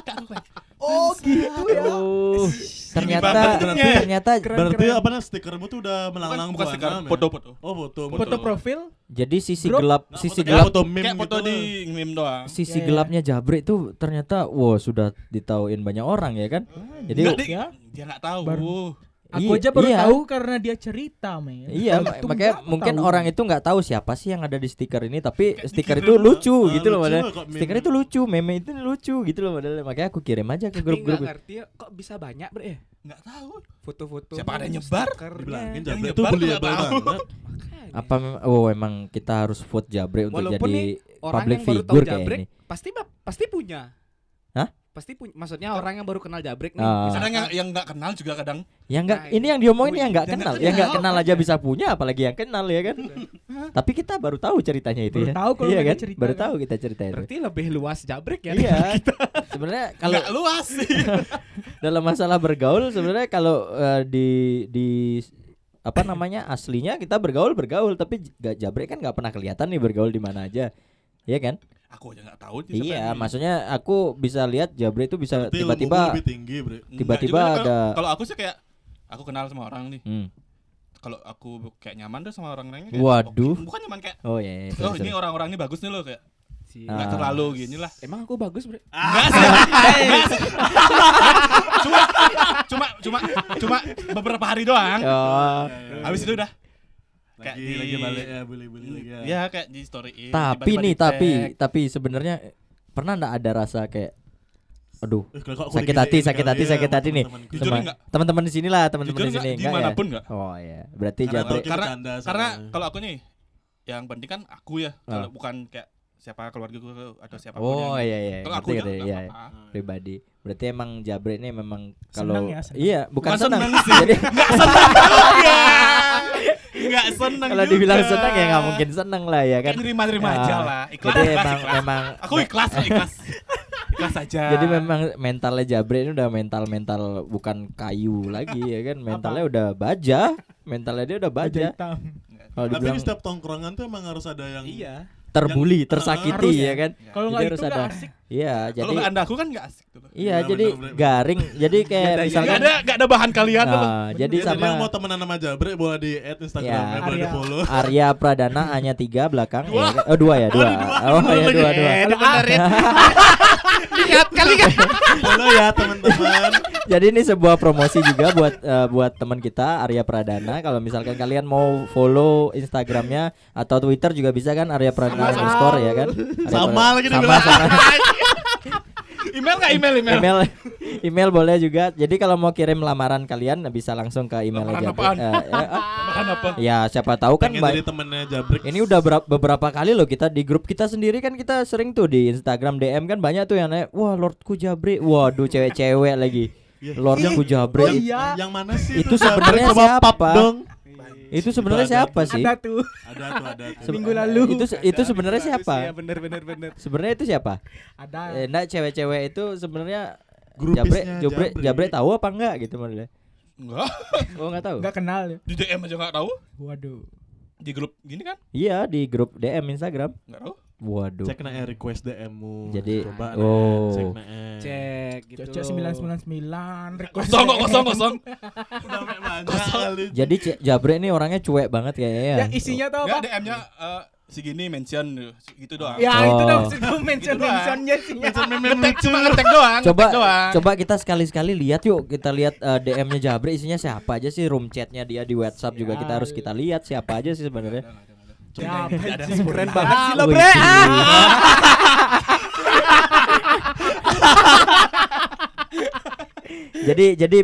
Ke aku Oh gitu ya. Oh, ternyata ternyata berarti apa nih stikermu tuh udah bukan, melanglang bukan buana, stiker, foto-foto. oh foto Foto profil jadi sisi gelap Nah, sisi gelap foto meme Kayak foto gitu di meme doang. sisi Iya, iya. gelapnya Jabri itu ternyata wow sudah ditauin banyak orang ya kan jadi Enggak, dia, ya. dia enggak tahu. Baru. Aku Iya, aja baru iya. tahu karena dia cerita, men. Iya, itu makanya mungkin tahu. orang itu nggak tahu siapa sih yang ada di stiker ini, tapi Kayak stiker itu lucu Ah, gitu loh, lucu padahal. Stiker itu lucu, meme itu lucu gitu loh, padahal. Makanya aku kirim aja ke grup-grup. nggak ngerti ya kok bisa banyak bre ya Enggak tahu. foto-foto. Siapa ada nyebar? dibilangin Jabre nggak tahu. banget Makanya. Apa oh emang kita harus vote Jabre untuk Walaupun jadi public figure kayak ini. pasti pasti punya. Hah? Pasti punya. Maksudnya orang yang baru kenal Jabrek nih. Kadang yang yang enggak kenal juga kadang. Yang enggak Nah, ini yang diomongin Wih, yang enggak yang kenal, nggak yang enggak kenal. kenal aja bisa punya apalagi yang kenal ya kan. Tapi kita baru tahu ceritanya itu Baru ya. tahu kalau iya kan? cerita Baru kan. tahu kita cerita itu. Berarti lebih luas Jabrek ya. Iya. Sebenarnya kalau Enggak luas sih. *laughs* dalam masalah bergaul sebenarnya kalau eh, di di apa namanya aslinya kita bergaul bergaul tapi gak jabrek kan nggak pernah kelihatan nih bergaul di mana aja Iya kan? Aku aja enggak tahu Iya, ini. maksudnya aku bisa lihat Jabre itu bisa tiba-tiba ilmumu lebih tinggi bre Enggak tiba-tiba ada- Kalau aku sih kayak aku kenal sama orang nih. Hmm. Kalau aku kayak nyaman tuh sama orang-orangnya kayak Waduh. oke. bukan nyaman kayak Oh iya, iya, Oh sorry, ini orang-orang ini bagus nih loh kayak Si- Ah. nggak terlalu gini lah. Emang aku bagus bre. *laughs* Enggak sih. Enggak sih. cuma cuma cuma cuma beberapa hari doang. Oh, Habis itu udah kayak lagi di- lagi balik. Ya bully-bully lagi ya. Ya kayak di story tapi nih tapi tapi sebenarnya pernah nggak ada rasa kayak aduh Eh, aku sakit hati sakit hati ya sakit hati nih. teman-teman di sini lah teman-teman di sini. enggak? enggak ya Di mana pun enggak? oh ya berarti Karena karena karena kalau aku nih yang penting kan aku ya kalau Ah. bukan kayak siapa keluarga gue atau siapa oh iya iya. Kalau aku ngerti ya nggak iya apa-apa. pribadi. Berarti emang Jabre ini memang kalau ya, iya bukan, senang, senang sih. jadi Enggak senang *laughs* juga. Enggak senang kalau juga. dibilang senang ya nggak mungkin senang lah ya kan Kayak nerima-nerima Ya. aja lah. Ikhlas, jadi ikhlas, emang ikhlas. memang Aku ikhlas, ikhlas. *laughs* Ikhlas aja. jadi memang mentalnya Jabre ini udah mental mental bukan kayu lagi ya kan mentalnya udah baja mentalnya dia udah Baja kalau tapi dibilang di setiap tongkrongan tuh emang harus ada yang Iya. terbuli yang- tersakiti harus ya kan Kalau nggak harus itu nggak ada. asik. Iya kalau jadi nggak anda aku kan nggak asik tuh. iya Iya, jadi bener, bener. garing jadi kayak Nggak ada- Nggak misalkan ada bahan kalian tuh. nah, jadi Ya, jadi yang sama mau temenan sama Jabre boleh di add Instagramnya Ya. boleh di Arya. follow *laughs* Arya Pradana hanya tiga belakang ya kan? oh dua ya dua oh ya dua dua Eh, ya. *laughs* Lihat kali kan. follow ya teman-teman Jadi ini sebuah promosi juga buat eh, buat teman kita Arya Pradana. Kalau misalkan kalian mau follow Instagramnya atau Twitter juga bisa kan Arya Pradana underscore ya kan? Sama lagi sama, sama. *laughs* Email nggak email email. email email boleh juga. Jadi kalau mau kirim lamaran kalian bisa langsung ke email Lamaran aja. apaan? Ah, *laughs* Makan apa? ya siapa tahu kan jadi temennya ini udah berapa, beberapa kali loh kita di grup kita sendiri kan kita sering tuh di Instagram DM kan banyak tuh yang nanya wah Lordku Jabri waduh cewek-cewek lagi Iya. Lordnya ku jabre. Oh iya. Yang mana sih? Itu sebenarnya siapa? dong. Itu sebenarnya Itu ada. siapa sih? Ada tuh. Ada tuh, ada tuh. Minggu lalu. Itu itu sebenarnya siapa? Ya, bener bener bener. Sebenarnya itu siapa? Ada. Eh, enggak cewek-cewek itu sebenarnya Jabre, Grupisnya Jabre. Jabre tahu apa enggak gitu modelnya? Enggak. Oh enggak tahu. Enggak kenal ya. Di DM aja enggak tahu. Waduh. Di grup gini kan? Iya di grup DM Instagram. Enggak tahu. Waduh. Cek na eh, request DM-mu. Jadi- coba oh. cek na. Cek gitu. Sembilan sembilan sembilan. Kosong kok kosong kosong. *laughs* Udah banyak. Jadi C- Jabre ini orangnya cuek banget kayaknya ya. Ya isinya tuh Enggak apa? DM-nya eh, segini mention gitu doang. Ya Oh. itu dong mention Gitu doang. mentionnya isinya. Ngetek cuma ngetek doang. Coba doang. coba kita sekali-sekali lihat yuk kita lihat eh, DM-nya Jabre isinya siapa aja sih room chatnya dia di WhatsApp juga kita harus kita lihat siapa aja sih sebenarnya. Ya, Ada Keren banget sih lo bre. *laughs* jadi jadi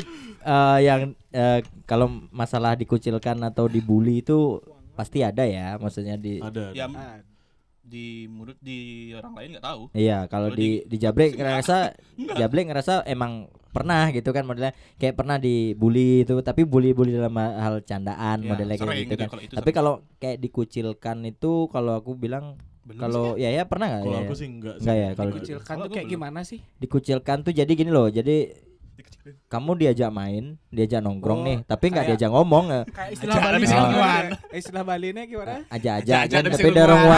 eh, yang eh, kalau masalah dikucilkan atau dibully itu pasti ada ya maksudnya di Ada. Ya di mulut di orang lain nggak tahu. Iya, kalau Kalau di di Jabre ngerasa *laughs* Jabre ngerasa emang pernah gitu kan modelnya kayak pernah dibully itu tapi bully-bully dalam hal candaan Ya, modelnya kayak gitu kan. kalau itu Tapi kalau kayak dikucilkan itu kalau aku bilang kalau ya ya pernah nggak Kalau ya? aku sih enggak sih. Enggak ya, kalau Dikucilkan tuh kayak belum. gimana sih? Dikucilkan tuh jadi gini loh. Jadi kamu diajak main, diajak nongkrong Oh, nih, tapi nggak diajak ngomong. Kayak istilah Aja, Bali. Eh, Istilah Balinya gimana? aja-aja Aja-aja kan, tapi dorong. *laughs*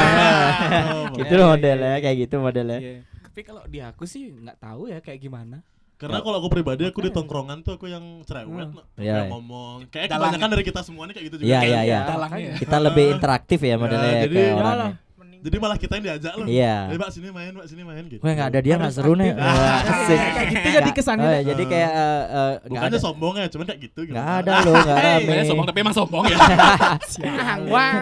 Oh, gitu loh modelnya kayak gitu modelnya. Iya. Tapi kalau di aku sih nggak tahu ya kayak gimana. Karena kalau aku pribadi aku di tongkrongan tuh aku yang cerewet Hmm. Iya. yang ngomong. Kayak Dalang. kebanyakan dari kita semuanya kayak gitu juga. Iya kan? iya iya. Dalangnya. Kita lebih interaktif ya modelnya Ya, ya, jadi- ke Ya Ya orangnya. Jadi malah kita yang diajak loh. Iya. Eh, Mbak sini main, Mbak sini main gitu. Wah nggak ada dia nggak seru nih. *laughs* Asik. Kayak gitu jadi kesannya. Oh, jadi kayak eh, eh, nggak Bukannya ada sombong ya, cuman kayak gitu. nggak ada loh nggak Eh, rame. saya sombong tapi emang sombong ya. *laughs* Siang. *laughs* Wah.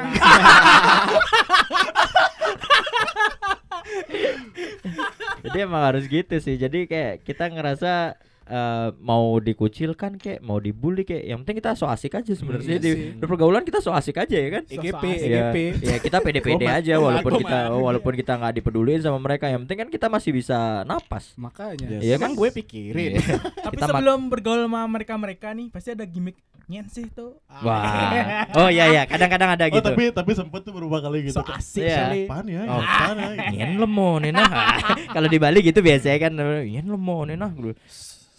Jadi emang harus gitu sih. Jadi kayak kita ngerasa eh, mau dikucilkan kayak mau dibully kayak yang penting kita so asik aja sebenarnya Iya di, di pergaulan kita so asik aja ya kan. EGP, Iya, EGP. ya kita pede-pede Gomat, aja walaupun kita walaupun kita nggak dipeduliin sama mereka yang penting kan kita masih bisa napas. Makanya. Yes. Iya Emang gue pikirin. Iya. *laughs* Tapi Kita sebelum bergaul sama mereka-mereka nih pasti ada gimmick nyen sih tuh. Wah. *laughs* Oh iya iya, kadang-kadang ada Oh gitu. tapi tapi sempet tuh beberapa kali gitu. So asik kali. Apaan ya? Oh. Apaan ya? Nyen lemo nena. *laughs* Kalau di Bali gitu biasanya kan nyen lemo nena.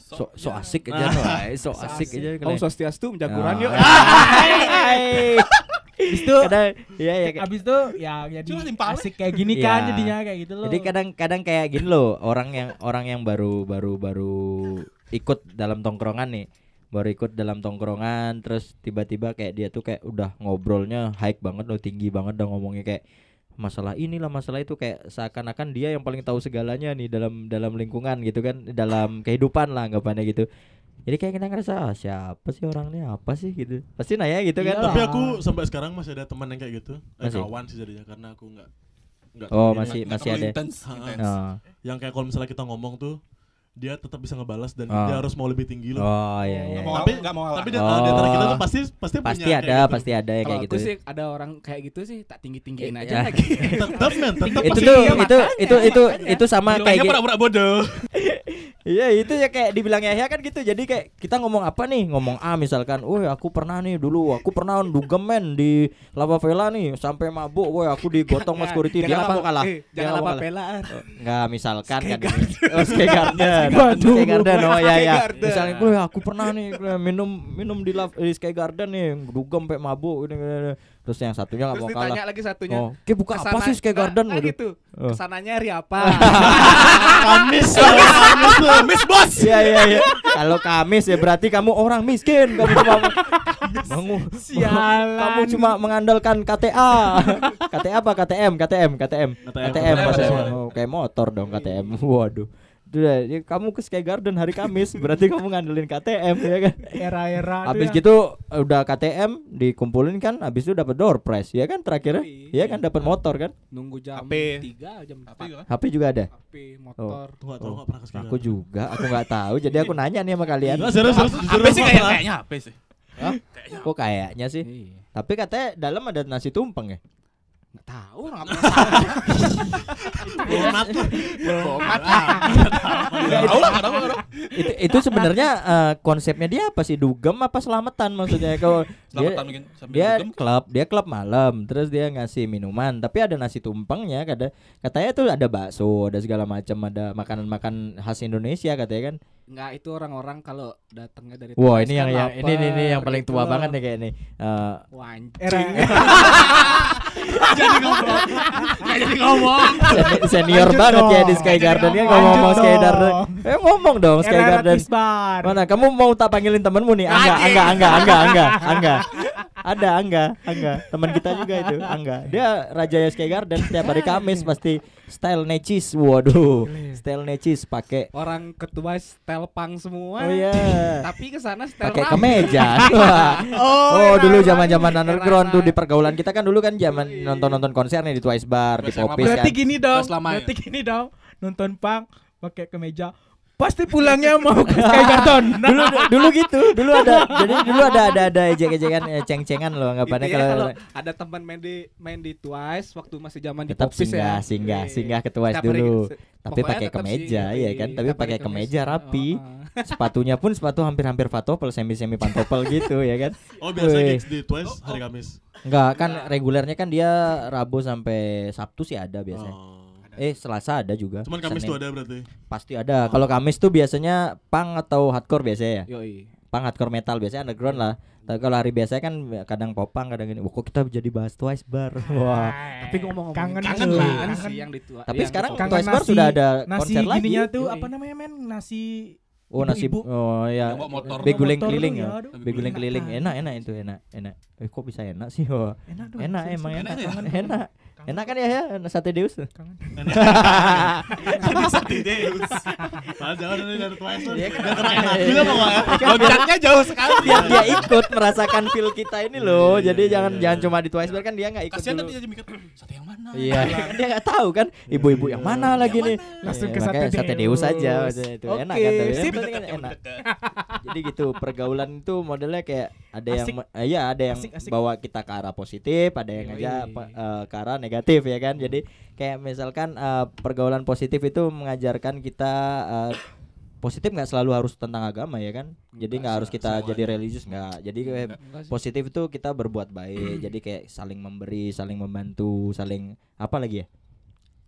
So so asik aja ay, So asik aja. Om Swastiastu menjagoran yuk. *laughs* Hai. Habis itu Kadang iya ya. habis itu ya jadi asik kayak gini kan Iya. jadinya kayak gitu loh. Jadi kadang-kadang kayak gini loh, orang yang orang yang baru baru baru ikut dalam tongkrongan nih. Baru ikut dalam tongkrongan terus tiba-tiba kayak dia tuh kayak udah ngobrolnya high banget loh, tinggi banget udah ngomongnya kayak masalah inilah masalah itu kayak seakan-akan dia yang paling tahu segalanya nih dalam dalam lingkungan gitu kan, dalam *laughs* kehidupan lah anggapannya gitu. Jadi kayak kita ngerasa ah, siapa sih orangnya apa sih gitu. Pasti nanya gitu kan. Iyalah. Tapi aku sampai sekarang masih ada teman yang kayak gitu. Eh, Masih? kawan sih jadinya karena aku enggak enggak Oh, masih Nggak masih ada. intens, Ha, intens. Oh, yang kayak kalau misalnya kita ngomong tuh dia tetap bisa ngebalas dan Oh. dia harus mau lebih tinggi loh. oh iya iya. Mau Tapi- nggak mau ngalah. Tapi di, di antara kita Oh. tuh pasti pasti punya Pasti kayak ada, gitu. pasti ada Kalau kayak aku gitu. sih ada orang kayak gitu sih tak tinggi-tinggiin Ya. aja lagi. Tetap men, tetap itu pasti tuh itu itu itu itu sama kayak gitu. pura-pura bodoh. *laughs* Iya itu ya kayak dibilang Yahya kan gitu. Jadi kayak kita ngomong apa nih? Ngomong A misalkan. Woi aku pernah nih dulu. Aku pernah dugem men di Lava Vela nih sampai mabuk. Woi aku digotong mas security. Dia mau kalah. Eh, Dia jangan apa kalah. pelaan. Nggak misalkan kan. *laughs* Oh Sky Garden. Sky Garden. Oh ya Sky ya. Garden. Misalnya gue aku pernah nih minum minum di, Lava- di Sky Garden nih dugem sampai mabuk. Ini, ini, ini. Terus yang satunya nggak Terus mau kalah. ditanya lagi satunya. Oh, Ki buka apa kesana- sih Sky Garden? Nah, Waduh. gitu. Oh. Ke sananya hari apa? *laughs* Kamis, Kamis, *laughs* Kamis bos. Iya iya iya. Kalau Kamis ya berarti kamu orang miskin. Kamu cuma kamu Sialan. kamu cuma mengandalkan KTA. KTA apa KTM? KTM, KTM. KTM, KTM Mas. KTM. Oh, kayak motor dong KTM. Waduh. Udah, ya, kamu ke Sky Garden hari Kamis, *laughs* berarti kamu ngandelin KTM ya kan. era-era Habis ya. gitu udah KTM dikumpulin kan, habis itu dapat door prize ya kan terakhirnya. Iya. Iya kan dapat motor kan. Nunggu jam HP. 3 jam 4. Tapi gimana? HP juga ada. HP, motor. Tuh nggak tahu pernah ke Sky Aku juga, aku nggak tahu. Jadi aku nanya nih sama kalian. Nggak, serius, serius, jujur Apa aku sih kayaknya apa sih? Kok kayaknya sih? Iya. Tapi katanya dalam ada nasi tumpeng ya. Nggak tahu orang nggak pernah Bonat lah. Bomat. Nggak tahu. Lah, nggak tahu, itu itu sebenarnya eh, konsepnya dia apa sih? Dugem apa selamatan maksudnya? *laughs* Kalau dia Selamatan mungkin sambil dia dugem. klub dia klub malam terus dia ngasih minuman tapi ada nasi tumpengnya kata katanya tuh ada bakso ada segala macam ada makanan makan khas Indonesia katanya kan Enggak itu orang-orang kalau datangnya dari wah Twice ini kan yang, yang ini ini, ini yang paling gitu tua loh. banget nih kayak ini Eh. Era *laughs* jadi ngomong. Jadi ngomong. sen- senior Lanjut banget ya di Sky Garden ya Lanjut ngomong-ngomong Sky. Garden eh ngomong dong Sky era Garden. Mana kamu mau tak panggilin temenmu nih? Angga, Angga, Angga, Angga, Angga, Angga. *laughs* Ada Angga, Angga. Teman kita juga itu, Angga. Dia raja Sky Garden setiap hari Kamis pasti style necis. Waduh. Style necis pakai Orang ketua style punk semua. Oh iya. Tapi ke sana style Pakai kemeja. *laughs* Oh, era dulu zaman-zaman underground tuh di pergaulan kita kan dulu kan zaman nonton-nonton konser nih di Twice Bar, di Twice yang Popis Berarti kan. gini dong. Lama ya. Berarti gini dong. Nonton pang pakai kemeja. Pasti pulangnya mau ke Sky Garden. *laughs* dulu dulu gitu dulu ada jadi dulu ada ada ada ejek-ejekan eh, ceng-cengan loh anggapannya kalau kalau ada teman main di main di Twice waktu masih zaman di tetap Popis singgah ya. singgah Iya. singgah ke Twice Setiap hari- dulu se- tapi pokoknya pakai tetap kemeja sih, ya kan tapi pakai kemeja rapi Oh, oh. *laughs* sepatunya pun sepatu hampir-hampir fatopel semi-semi pantopel *laughs* gitu ya kan Oh biasa gigs di Twice hari Kamis. enggak kan regulernya kan dia Rabu sampai Sabtu sih ada biasanya Oh. Eh Selasa ada juga Cuman Kamis Senin. tuh ada berarti. pasti ada kalau Kamis tuh biasanya punk atau hardcore biasanya ya Yoi. punk hardcore metal biasanya underground lah tapi kalau hari biasa kan kadang popang kadang ini wah kok kita jadi bahas Twice bar wah Tapi ngomong-ngomong kangen kangen lah. kangen sih yang di Twice. tapi yang sekarang Kangen Twice bar nasi- sudah ada nasi konser lagi gininya tuh Yoi. apa namanya men? Nasi Oh nasi ibu-ibu. oh ya motor. beguling Motor keliling ya. ya. Beguling Enak keliling kan. enak enak itu enak enak. Eh kok bisa enak sih? Wah. Enak dong. Enak emang enak. Enak ya? Enak. Kangen. Enak kan ya ya sate Deus. Kangen. *laughs* Sati Deus. Padahal jangan dari dari Twice. Iya kan? Enak juga. Loncatnya jauh sekali. Biar dia ikut merasakan feel kita ini loh. Jadi jangan jangan cuma di Twice kan dia nggak ikut Kasihan dulu. nanti jadi mikir sate yang mana? Iya, kan dia nggak tahu kan ibu-ibu yang mana lagi nih. Langsung Iya, ke Sate sate Deus Deus. aja itu enak Oke, kan kan enak. Jadi gitu pergaulan itu modelnya kayak ada yang eh, iya ada yang bawa kita ke arah positif, ada yang aja eh, ke arah negatif ya kan. Jadi kayak misalkan eh, pergaulan positif itu mengajarkan kita eh, positif nggak selalu harus tentang agama ya kan. Jadi nggak harus kita semuanya. jadi religius nggak. Jadi kayak positif itu kita berbuat baik. jadi kayak saling memberi, saling membantu, saling apa lagi ya?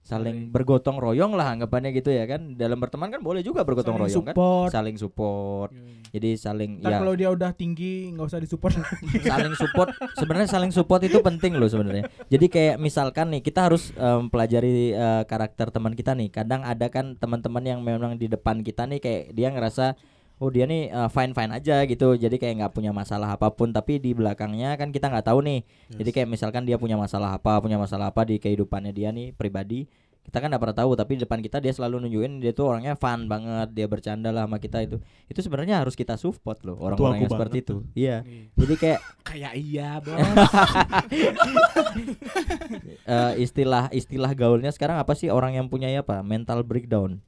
Saling bergotong royong lah anggapannya gitu ya kan. Dalam berteman kan boleh juga bergotong Saling royong kan. support. Saling support. Jadi saling Ntar ya kalau dia udah tinggi nggak usah disupport *laughs* saling support sebenarnya saling support itu penting loh sebenarnya jadi kayak misalkan nih kita harus em, pelajari eh, karakter teman kita nih kadang ada kan teman-teman yang memang di depan kita nih kayak dia ngerasa oh dia nih fine fine aja gitu. Jadi kayak nggak punya masalah apa pun. Tapi di belakangnya kan kita nggak tahu nih. Jadi kayak misalkan dia punya masalah apa punya masalah apa di kehidupannya dia nih pribadi. Kita kan nggak pernah tahu tapi di depan kita dia selalu nunjukin dia tuh orangnya fun banget dia bercanda lah sama kita itu. Itu sebenarnya harus kita support loh orang-orang yang seperti itu. iya. Jadi kayak *laughs* Kayak iya, Bos. *laughs* eh, istilah istilah gaulnya sekarang apa sih orang yang punya apa mental breakdown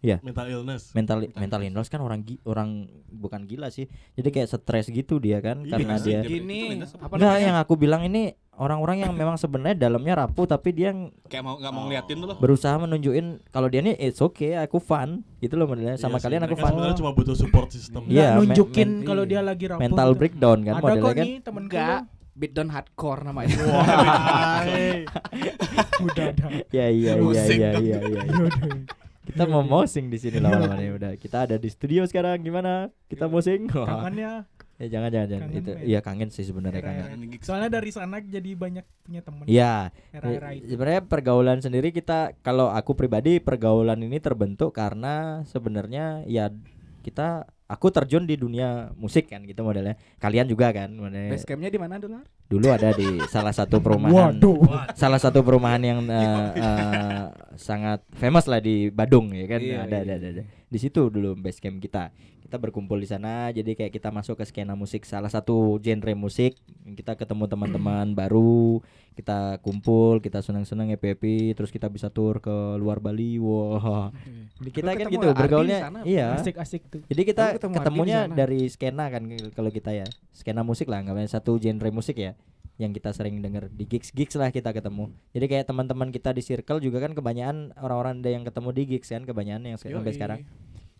Mental illness. mental mental illness kan orang gi- orang bukan gila sih jadi kayak stres gitu dia kan Iya, karena dia Gini, apa? Enggak yang aku bilang ini orang-orang yang memang sebenarnya dalamnya rapuh tapi dia ng- Kayak mau nggak mau ngeliatin tuh loh. berusaha menunjukin kalau dia nih it's okay aku fun gitu loh modelnya sama Iya kalian aku fun sebenarnya cuma butuh support system. Iya, nunjukin men- kalau iya. dia lagi rapuh. mental gitu. breakdown kan Ada modelnya kok kan nih temen Enggak, beatdown hardcore namanya. Udah ada. ya iya iya Musik iya dong. iya iya kita mau *laughs* mosing di sini lama-lama nih udah kita ada di studio sekarang gimana kita mosing Wah. Kangennya. ya jangan jangan jangan Kangen, itu men. iya kangen sih sebenarnya kangen Soalnya dari sana jadi banyak punya. Iya, Era-era Eh, itu. sebenarnya pergaulan sendiri kita kalau aku pribadi pergaulan ini terbentuk karena sebenarnya ya kita aku terjun di dunia musik kan gitu modelnya. Kalian juga kan modelnya. Base campnya di mana, Dolar? Dulu ada di salah satu *laughs* perumahan Waduh. salah satu perumahan yang eh, eh, sangat famous lah di Badung ya kan. Iya, ada, iya, ada ada ada. Di situ dulu base camp kita. Kita berkumpul di sana jadi kayak kita masuk ke skena musik salah satu genre musik. Kita ketemu teman-teman *clears throat* baru, kita kumpul, kita senang-senang happy happy, terus kita bisa tur ke luar Bali. Wah. Kita kan gitu bergaulnya. sana, Iya. Asik-asik tuh. Jadi kita ketemu ketemunya dari skena kan kalau kita ya. Skena musik lah, nggak satu genre musik ya yang kita sering denger di gigs gigs lah kita ketemu. Jadi kayak teman-teman kita di circle juga kan kebanyakan orang-orang ada yang ketemu di gigs kan kebanyakan yang sampai sekarang.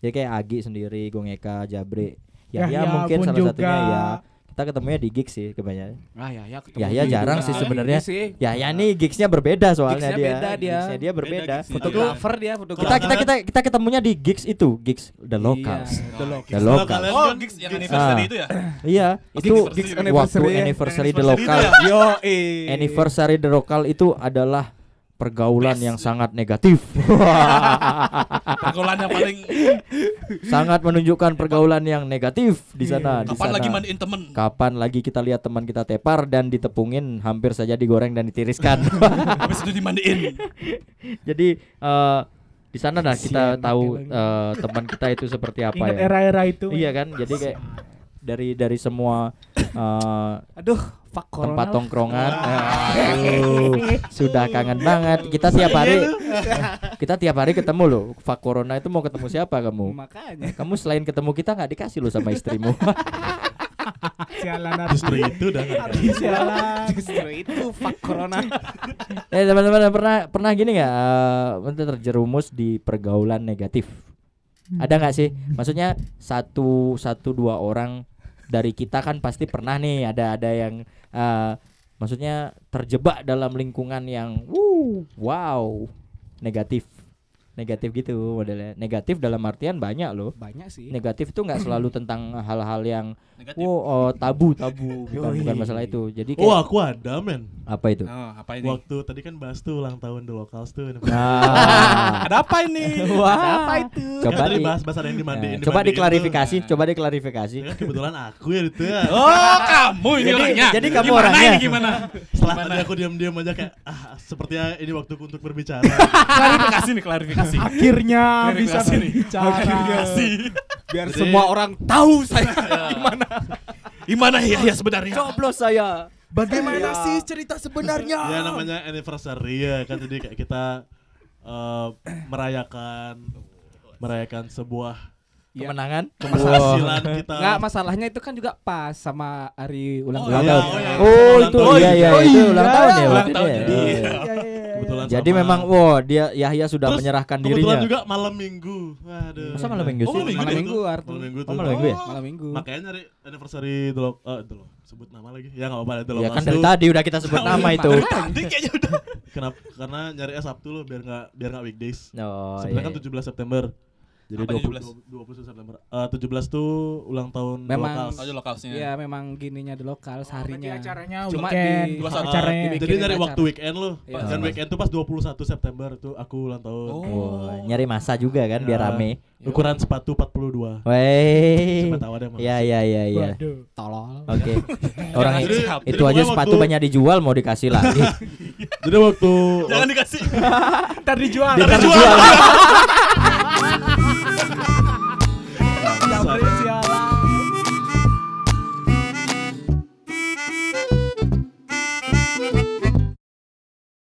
Jadi kayak Agi sendiri, Gongeka, Jabre. Ya, Yahya ya mungkin salah satunya juga. ya. Kita ketemunya di gigs sih kebanyakan. Ah ya ya ketemu Ya ya jarang sih ini sebenarnya. Ya ya nih gigsnya berbeda soalnya Gigsnya dia. beda dia. Gigsnya dia berbeda. Fotografer dia, Kita fotografer. kita kita kita ketemunya di gigs itu, gigs the locals. Iya, the locals. The Kalau locals. kalian Oh, gigs yang gigs- anniversary Ah. itu ya? Iya, itu gigs waktu anniversary ya. anniversary the Anniversary itu local. ya? Yo, eh. Anniversary the local itu adalah pergaulan Best. yang sangat negatif. *laughs* Pergaulan yang paling sangat menunjukkan pergaulan yang negatif di sana. di kapan sana. lagi mandiin temen? Kapan lagi kita lihat teman kita tepar dan ditepungin hampir saja digoreng dan ditiriskan. *laughs* Habis itu dimandiin. Jadi eh, di sana nah kita tahu eh, teman kita itu seperti apa Ingat ya. era-era itu. Iya kan? Jadi kayak dari dari semua eh, Aduh, fuck corona. tempat lah. tongkrongan. Aduh, sudah kangen banget. Kita tiap hari kita tiap hari ketemu loh. Fak Corona itu mau ketemu siapa kamu? Makanya. Kamu selain ketemu kita nggak dikasih loh sama istrimu. *laughs* Sialan Justru itu udah nggak ada. Sialan. Justru itu fuck corona. *laughs* eh teman-teman pernah pernah gini nggak? Uh, terjerumus di pergaulan negatif. Ada nggak sih? Maksudnya satu satu dua orang dari kita kan pasti pernah nih ada ada yang eh, maksudnya terjebak dalam lingkungan yang wuh, wow negatif negatif gitu modelnya negatif dalam artian banyak loh Banyak sih. negatif itu nggak selalu *clears throat* tentang hal-hal yang Negatif. wow oh, tabu tabu *laughs* bukan bukan masalah itu jadi Oh kayak aku ada men. apa itu Oh, apa ini? Waktu tadi kan bahas tuh ulang tahun The Locals tuh. nah *laughs* Ada apa ini? *laughs* wah Apa itu? coba tadi di, bahas bahas ada yang dimandiin. nah, coba diklarifikasi tuh. coba diklarifikasi tuh. Ya kebetulan aku ya itu ya. Oh, kamu ini Jadi- orangnya. jadi kamu gimana orangnya. Ini gimana? Setelah Gimana? tadi aku diam-diam aja kayak ah sepertinya ini waktuku untuk berbicara. klarifikasi nih, klarifikasi. Akhirnya bisa nih. berbicara. Klarifikasi. Biar Jadi- semua orang tahu saya. *laughs* Gimana? Gimana ya ya sebenarnya? coblos saya Bagaimana sih cerita sebenarnya? ya namanya anniversary ya kan jadi kayak kita eh, merayakan merayakan sebuah kemenangan keberhasilan kita. Enggak, masalahnya itu kan juga pas sama hari ulang Oh, tahun. iya, oh, iya. oh itu tahun. iya iya Oh, itu iya. ulang tahun ya Ulang waktu itu tahun ya. jadi. Kebetulan jadi sama- memang wow dia Yahya sudah Terus menyerahkan Kebetulan dirinya juga malam minggu. Waduh. Masa malam minggu Oh, sih malam Malam tuh. minggu, Arthur. Malam minggu Oh, malam minggu ya Malam minggu. Makanya nyari anniversary The Lo- eh, The Lo- sebut nama lagi. Ya enggak apa-apa The ya kan dari tadi udah kita sebut *laughs* nama itu Tadi kayaknya udah. *laughs* Kenapa? Karena nyari Sabtu loh biar enggak biar enggak weekdays. oh Sebenarnya iya. kan 17 September. Jadi Apa 20, 20 September. Eh, 17 tuh ulang tahun Memang- Locals. Aja lokalsnya. Iya, memang gininya di lokal seharinya. Berarti acaranya Cuma weekend, di- Dua satu. acaranya. Jadi nyari acara. waktu weekend loh. Iya. Dan weekend tuh pas 21 September tuh aku ulang tahun. Oh. Oh, nyari masa juga kan biar Ya. rame Ukuran sepatu 42. Weh Siapa tahu ada yang mau. ya ya ya ya Waduh. Tolol. oke *laughs* orang Jadi- itu jadi itu aja sepatu waktu- banyak dijual mau dikasih lagi *laughs* Jadi waktu Jangan dikasih. Ntar dijual. Dia ntar dijual *laughs*